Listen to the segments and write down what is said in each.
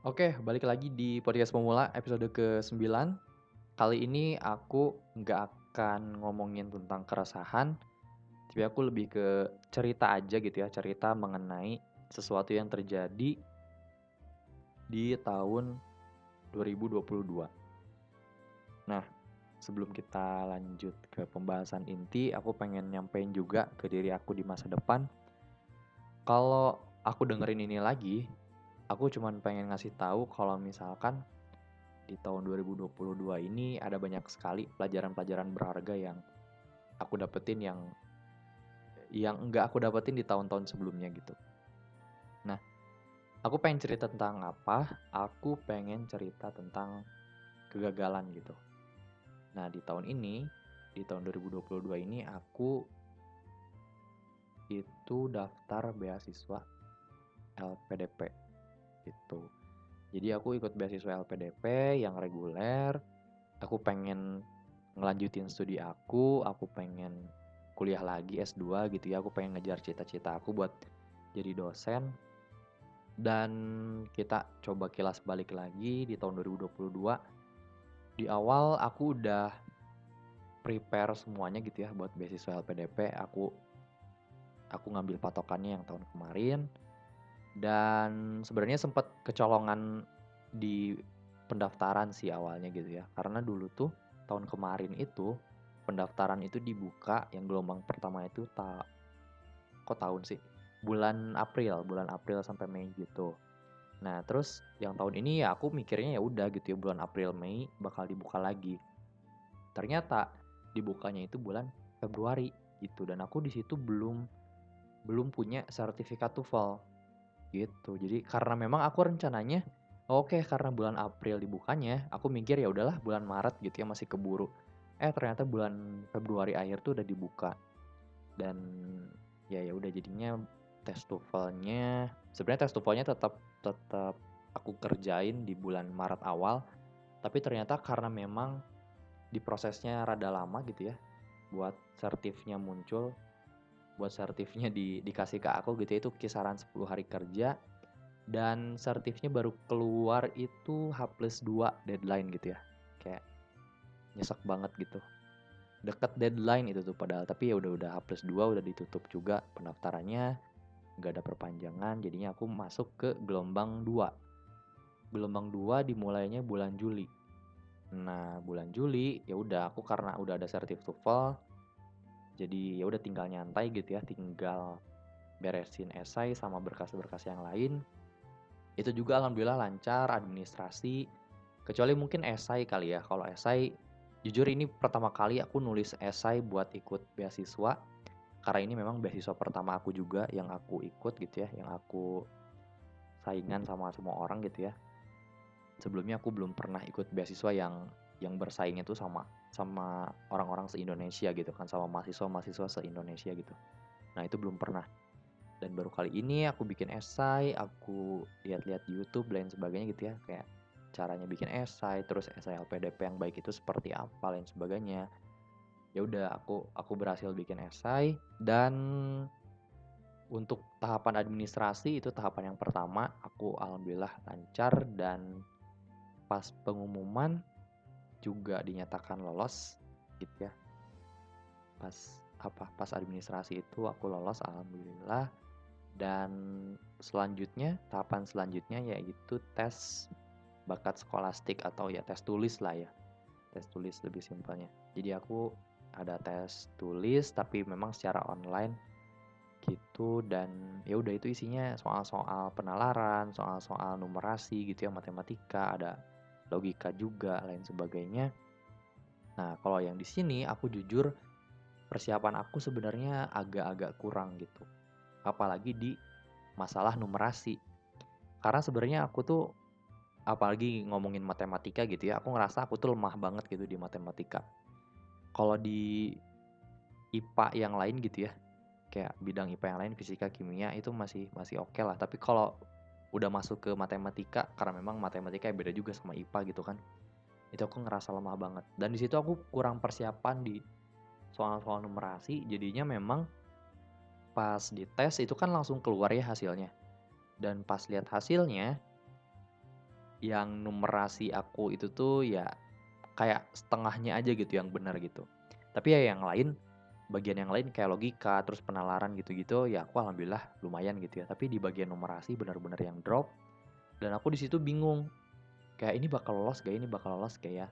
Oke, balik lagi di podcast pemula episode ke-9. Kali ini aku nggak akan ngomongin tentang keresahan, tapi aku lebih ke cerita aja gitu ya, cerita mengenai sesuatu yang terjadi di tahun 2022. Nah, sebelum kita lanjut ke pembahasan inti, aku pengen nyampein juga ke diri aku di masa depan. Kalau aku dengerin ini lagi, aku cuman pengen ngasih tahu kalau misalkan di tahun 2022 ini ada banyak sekali pelajaran-pelajaran berharga yang aku dapetin yang yang enggak aku dapetin di tahun-tahun sebelumnya gitu. Nah, aku pengen cerita tentang apa? Aku pengen cerita tentang kegagalan gitu. Nah, di tahun ini, di tahun 2022 ini aku itu daftar beasiswa LPDP gitu. Jadi aku ikut beasiswa LPDP yang reguler. Aku pengen ngelanjutin studi aku, aku pengen kuliah lagi S2 gitu ya. Aku pengen ngejar cita-cita aku buat jadi dosen. Dan kita coba kilas balik lagi di tahun 2022. Di awal aku udah prepare semuanya gitu ya buat beasiswa LPDP. Aku aku ngambil patokannya yang tahun kemarin dan sebenarnya sempat kecolongan di pendaftaran sih awalnya gitu ya. Karena dulu tuh tahun kemarin itu pendaftaran itu dibuka yang gelombang pertama itu tak kok tahun sih? Bulan April bulan April sampai Mei gitu. Nah terus yang tahun ini ya aku mikirnya ya udah gitu ya bulan April Mei bakal dibuka lagi. Ternyata dibukanya itu bulan Februari gitu. Dan aku di situ belum belum punya sertifikat TOEFL Gitu. Jadi karena memang aku rencananya oke karena bulan April dibukanya, aku mikir ya udahlah bulan Maret gitu ya masih keburu. Eh ternyata bulan Februari akhir tuh udah dibuka. Dan ya ya udah jadinya tes TOEFL-nya sebenarnya tes TOEFL-nya tetap tetap aku kerjain di bulan Maret awal. Tapi ternyata karena memang di prosesnya rada lama gitu ya buat sertifnya muncul buat sertifnya di, dikasih ke aku gitu ya, itu kisaran 10 hari kerja. Dan sertifnya baru keluar itu H plus 2 deadline gitu ya. Kayak nyesek banget gitu. Deket deadline itu tuh padahal tapi ya udah udah H plus 2 udah ditutup juga pendaftarannya. Nggak ada perpanjangan jadinya aku masuk ke gelombang 2 gelombang 2 dimulainya bulan Juli. Nah bulan Juli ya udah aku karena udah ada sertif TOEFL jadi ya udah tinggal nyantai gitu ya tinggal beresin esai sama berkas-berkas yang lain. Itu juga alhamdulillah lancar administrasi. Kecuali mungkin esai kali ya. Kalau esai jujur ini pertama kali aku nulis esai buat ikut beasiswa. Karena ini memang beasiswa pertama aku juga yang aku ikut gitu ya yang aku saingan sama semua orang gitu ya. Sebelumnya aku belum pernah ikut beasiswa yang yang bersaing itu sama sama orang-orang se-Indonesia gitu kan sama mahasiswa-mahasiswa se-Indonesia gitu. Nah, itu belum pernah. Dan baru kali ini aku bikin esai, aku lihat-lihat di YouTube lain sebagainya gitu ya, kayak caranya bikin esai, terus esai LPDP yang baik itu seperti apa lain sebagainya. Ya udah aku aku berhasil bikin esai dan untuk tahapan administrasi itu tahapan yang pertama aku alhamdulillah lancar dan pas pengumuman juga dinyatakan lolos gitu ya. Pas apa pas administrasi itu aku lolos alhamdulillah. Dan selanjutnya tahapan selanjutnya yaitu tes bakat skolastik atau ya tes tulis lah ya. Tes tulis lebih simpelnya. Jadi aku ada tes tulis tapi memang secara online gitu. Dan ya udah itu isinya soal-soal penalaran soal-soal numerasi gitu ya matematika ada logika juga lain sebagainya. Nah, kalau yang di sini aku jujur persiapan aku sebenarnya agak-agak kurang gitu. Apalagi di masalah numerasi. Karena sebenarnya aku tuh apalagi ngomongin matematika gitu ya, aku ngerasa aku tuh lemah banget gitu di matematika. Kalau di IPA yang lain gitu ya, kayak bidang IPA yang lain fisika, kimia itu masih masih oke okay lah. Tapi kalau udah masuk ke matematika karena memang matematika ya beda juga sama IPA gitu kan. Itu aku ngerasa lemah banget. Dan di situ aku kurang persiapan di soal-soal numerasi. Jadinya memang pas di tes itu kan langsung keluar ya hasilnya. Dan pas lihat hasilnya yang numerasi aku itu tuh ya kayak setengahnya aja gitu yang benar gitu. Tapi ya yang lain, bagian yang lain kayak logika, terus penalaran gitu-gitu, ya aku alhamdulillah lumayan gitu ya. Tapi di bagian numerasi benar-benar yang drop dan aku di situ bingung. Kayak ini bakal lolos gak ini bakal lolos kayak ya.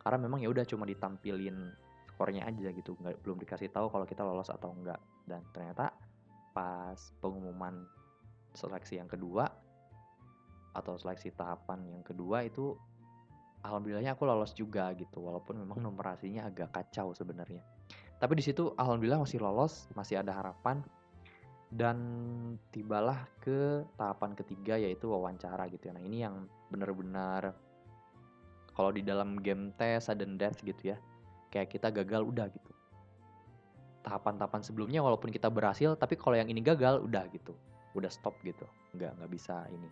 Karena memang ya udah cuma ditampilin skornya aja gitu, nggak belum dikasih tahu kalau kita lolos atau enggak. Dan ternyata pas pengumuman seleksi yang kedua atau seleksi tahapan yang kedua itu alhamdulillahnya aku lolos juga gitu walaupun memang numerasinya agak kacau sebenarnya tapi di situ alhamdulillah masih lolos masih ada harapan. Dan tibalah ke tahapan ketiga yaitu wawancara gitu ya. Nah ini yang benar-benar kalau di dalam game test sudden death gitu ya kayak kita gagal udah gitu. Tahapan-tahapan sebelumnya walaupun kita berhasil tapi kalau yang ini gagal udah gitu. Udah stop gitu. Nggak nggak bisa ini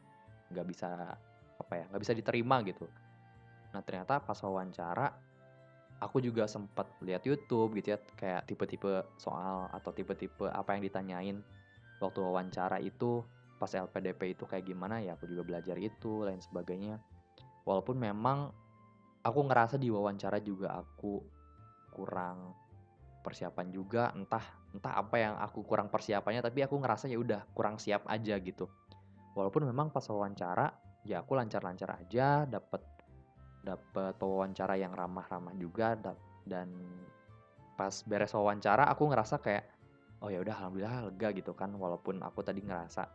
nggak bisa apa ya nggak bisa diterima gitu. Nah ternyata pas wawancara aku juga sempat lihat YouTube gitu ya kayak tipe-tipe soal atau tipe-tipe apa yang ditanyain waktu wawancara itu pas LPDP itu kayak gimana ya aku juga belajar itu lain sebagainya. Walaupun memang aku ngerasa di wawancara juga aku kurang persiapan juga entah entah apa yang aku kurang persiapannya tapi aku ngerasa ya udah kurang siap aja gitu. Walaupun memang pas wawancara ya aku lancar-lancar aja dapat dapat wawancara yang ramah-ramah juga dan pas beres wawancara aku ngerasa kayak oh ya udah alhamdulillah lega gitu kan. Walaupun aku tadi ngerasa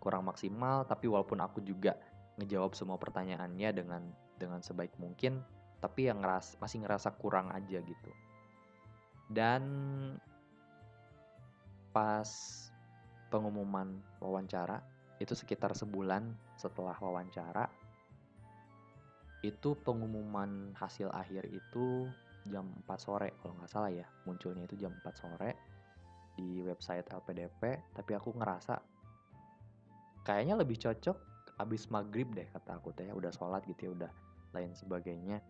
kurang maksimal tapi walaupun aku juga ngejawab semua pertanyaannya dengan dengan sebaik mungkin tapi yang ngeras masih ngerasa kurang aja gitu. Dan pas pengumuman wawancara itu sekitar sebulan setelah wawancara itu pengumuman hasil akhir itu jam 4 sore kalau nggak salah ya. Munculnya itu jam 4 sore di website LPDP tapi aku ngerasa kayaknya lebih cocok abis maghrib deh kata aku teh. Udah sholat gitu ya udah lain sebagainya.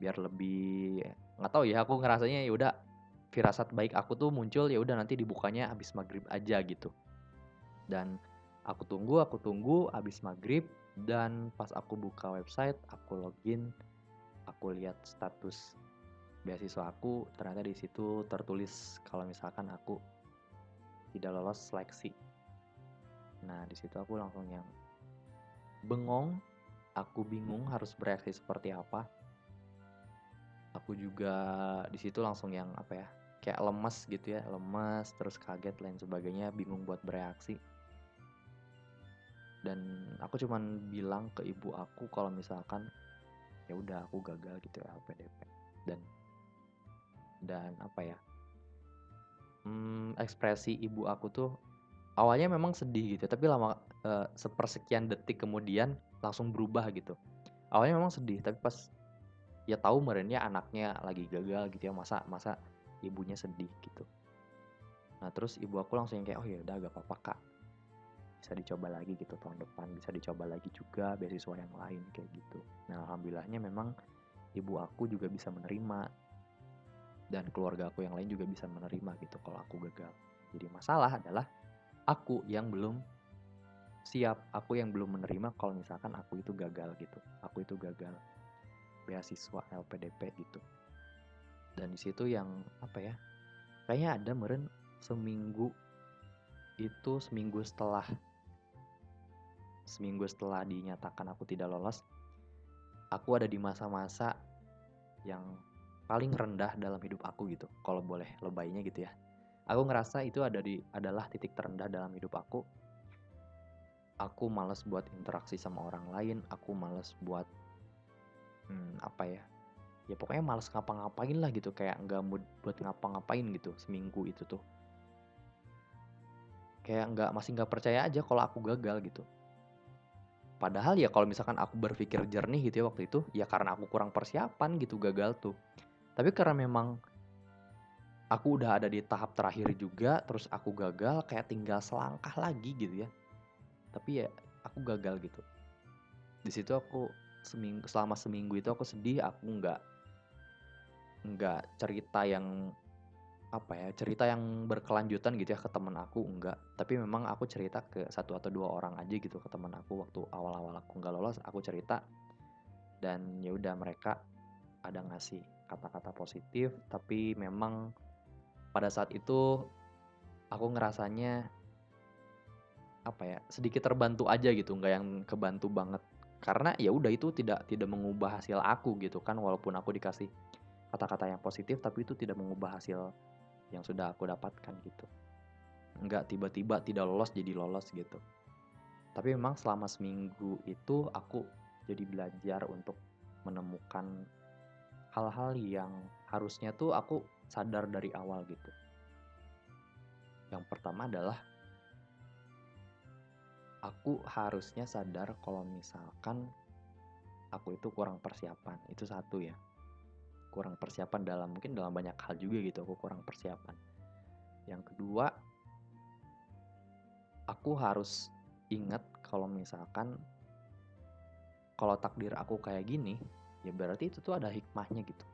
Biar lebih nggak tahu ya aku ngerasanya ya udah firasat baik aku tuh muncul ya udah nanti dibukanya abis maghrib aja gitu. Dan aku tunggu aku tunggu abis maghrib dan pas aku buka website aku login aku lihat status beasiswa aku ternyata di situ tertulis kalau misalkan aku tidak lolos seleksi. Nah di situ aku langsung yang bengong aku bingung harus bereaksi seperti apa. Aku juga di situ langsung yang apa ya kayak lemes gitu ya lemes terus kaget lain sebagainya bingung buat bereaksi dan aku cuman bilang ke ibu aku kalau misalkan ya udah aku gagal gitu ya LPDP dan dan apa ya hmm, ekspresi ibu aku tuh awalnya memang sedih gitu tapi lama uh, sepersekian detik kemudian langsung berubah gitu. Awalnya memang sedih tapi pas ya tahu merenya anaknya lagi gagal gitu ya masa masa ibunya sedih gitu. Nah terus ibu aku langsung kayak oh ya udah gak apa-apa kak bisa dicoba lagi gitu tahun depan bisa dicoba lagi juga beasiswa yang lain kayak gitu. Nah alhamdulillahnya memang ibu aku juga bisa menerima dan keluarga aku yang lain juga bisa menerima gitu kalau aku gagal. Jadi masalah adalah aku yang belum siap aku yang belum menerima kalau misalkan aku itu gagal gitu. Aku itu gagal beasiswa LPDP gitu. Dan di situ yang apa ya kayaknya ada meren seminggu itu seminggu setelah seminggu setelah dinyatakan aku tidak lolos, aku ada di masa-masa yang paling rendah dalam hidup aku gitu. Kalau boleh lebaynya gitu ya. Aku ngerasa itu ada di adalah titik terendah dalam hidup aku. Aku males buat interaksi sama orang lain, aku males buat hmm, apa ya? Ya pokoknya males ngapa-ngapain lah gitu, kayak nggak mood buat ngapa-ngapain gitu seminggu itu tuh. Kayak nggak masih nggak percaya aja kalau aku gagal gitu Padahal ya kalau misalkan aku berpikir jernih gitu ya waktu itu, ya karena aku kurang persiapan gitu gagal tuh. Tapi karena memang aku udah ada di tahap terakhir juga, terus aku gagal kayak tinggal selangkah lagi gitu ya. Tapi ya aku gagal gitu. Di situ aku seminggu selama seminggu itu aku sedih, aku nggak nggak cerita yang apa ya cerita yang berkelanjutan gitu ya ke temen aku enggak. Tapi memang aku cerita ke satu atau dua orang aja gitu ke temen aku waktu awal-awal aku nggak lolos aku cerita. Dan ya udah mereka ada ngasih kata-kata positif tapi memang pada saat itu aku ngerasanya apa ya sedikit terbantu aja gitu nggak yang kebantu banget. Karena ya udah itu tidak tidak mengubah hasil aku gitu kan walaupun aku dikasih kata-kata yang positif tapi itu tidak mengubah hasil yang sudah aku dapatkan gitu. Nggak tiba-tiba tidak lolos jadi lolos gitu. Tapi memang selama seminggu itu aku jadi belajar untuk menemukan hal-hal yang harusnya tuh aku sadar dari awal gitu. Yang pertama adalah aku harusnya sadar kalau misalkan aku itu kurang persiapan. Itu satu ya kurang persiapan dalam mungkin dalam banyak hal juga gitu aku kurang persiapan. Yang kedua aku harus ingat kalau misalkan kalau takdir aku kayak gini ya berarti itu tuh ada hikmahnya gitu.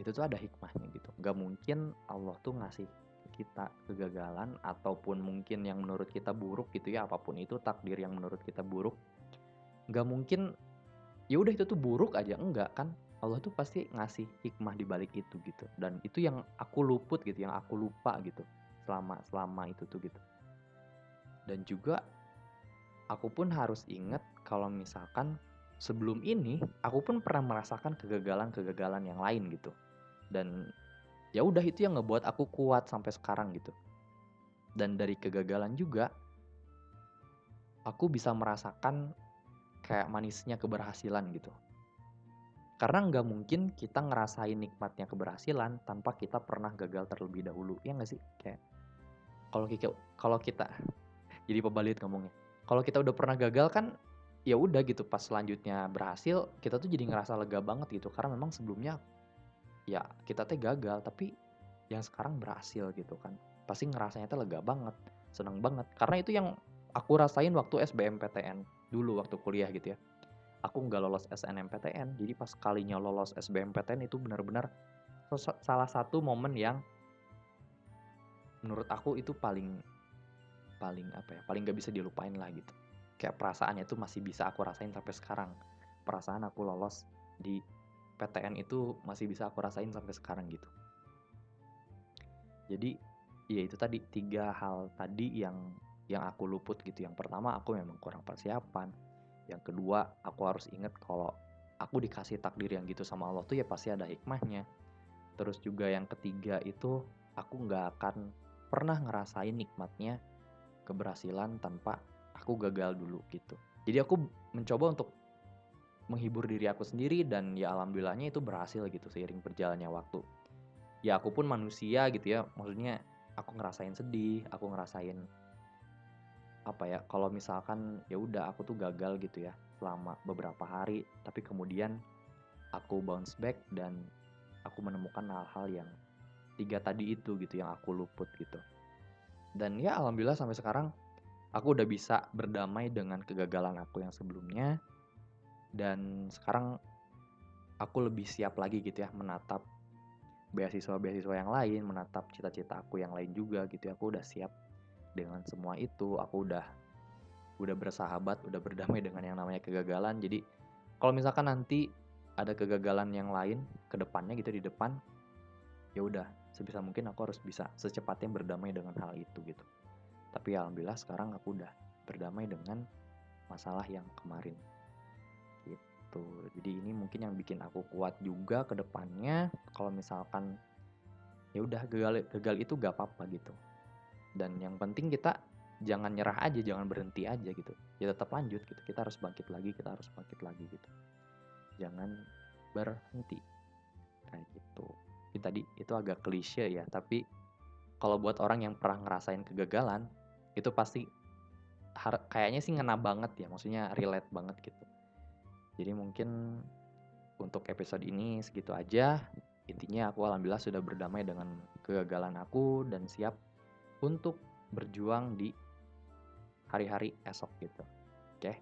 Itu tuh ada hikmahnya gitu. Nggak mungkin Allah tuh ngasih kita kegagalan ataupun mungkin yang menurut kita buruk gitu ya apa pun itu takdir yang menurut kita buruk. Nggak mungkin ya udah itu tuh buruk aja enggak kan. Allah tuh pasti ngasih hikmah di balik itu gitu. Dan itu yang aku luput gitu yang aku lupa gitu selama selama itu tuh gitu. Dan juga aku pun harus ingat kalau misalkan sebelum ini aku pun pernah merasakan kegagalan-kegagalan yang lain gitu. Dan ya udah itu yang ngebuat aku kuat sampai sekarang gitu. Dan dari kegagalan juga aku bisa merasakan kayak manisnya keberhasilan gitu. Karena nggak mungkin kita ngerasain nikmatnya keberhasilan tanpa kita pernah gagal terlebih dahulu ya nggak sih? Kayak kalau kita kalau kita jadi pebalit ngomongnya. Kalau kita udah pernah gagal kan ya udah gitu pas selanjutnya berhasil kita tuh jadi ngerasa lega banget gitu. Karena memang sebelumnya ya kita teh gagal tapi yang sekarang berhasil gitu kan. Pasti ngerasanya teh lega banget seneng banget. Karena itu yang aku rasain waktu SBMPTN dulu waktu kuliah gitu ya. Aku nggak lolos SNMPTN jadi pas kalinya lolos SBMPTN itu benar-benar salah satu momen yang menurut aku itu paling paling apa ya paling nggak bisa dilupain lah gitu. Kayak perasaannya tuh masih bisa aku rasain sampai sekarang. Perasaan aku lolos di PTN itu masih bisa aku rasain sampai sekarang gitu. Jadi ya itu tadi tiga hal tadi yang yang aku luput gitu. Yang pertama aku memang kurang persiapan. Yang kedua aku harus inget kalau aku dikasih takdir yang gitu sama Allah tuh ya pasti ada hikmahnya. Terus juga yang ketiga itu aku nggak akan pernah ngerasain nikmatnya keberhasilan tanpa aku gagal dulu gitu. Jadi aku mencoba untuk menghibur diri aku sendiri dan ya alhamdulillahnya itu berhasil gitu seiring berjalannya waktu. Ya aku pun manusia gitu ya, maksudnya aku ngerasain sedih, aku ngerasain apa ya kalau misalkan ya udah aku tuh gagal gitu ya selama beberapa hari tapi kemudian aku bounce back dan aku menemukan hal-hal yang tiga tadi itu gitu yang aku luput gitu dan ya alhamdulillah sampai sekarang aku udah bisa berdamai dengan kegagalan aku yang sebelumnya dan sekarang aku lebih siap lagi gitu ya menatap beasiswa-beasiswa yang lain, menatap cita-cita aku yang lain juga gitu ya. Aku udah siap dengan semua itu. Aku udah udah bersahabat, udah berdamai dengan yang namanya kegagalan. Jadi kalau misalkan nanti ada kegagalan yang lain ke depannya gitu di depan, ya udah sebisa mungkin aku harus bisa secepatnya berdamai dengan hal itu gitu. Tapi alhamdulillah sekarang aku udah berdamai dengan masalah yang kemarin gitu jadi ini mungkin yang bikin aku kuat juga ke depannya kalau misalkan ya udah gagal gagal itu gak apa-apa gitu dan yang penting kita jangan nyerah aja jangan berhenti aja gitu. Ya tetap lanjut gitu. Kita harus bangkit lagi kita harus bangkit lagi gitu. Jangan berhenti. Kayak gitu. Ini tadi itu agak klise ya tapi kalau buat orang yang pernah ngerasain kegagalan itu pasti kayaknya sih ngena banget ya. Maksudnya relate banget gitu. Jadi mungkin untuk episode ini segitu aja. Intinya aku alhamdulillah sudah berdamai dengan kegagalan aku dan siap untuk berjuang di hari-hari esok gitu. Oke. Okay?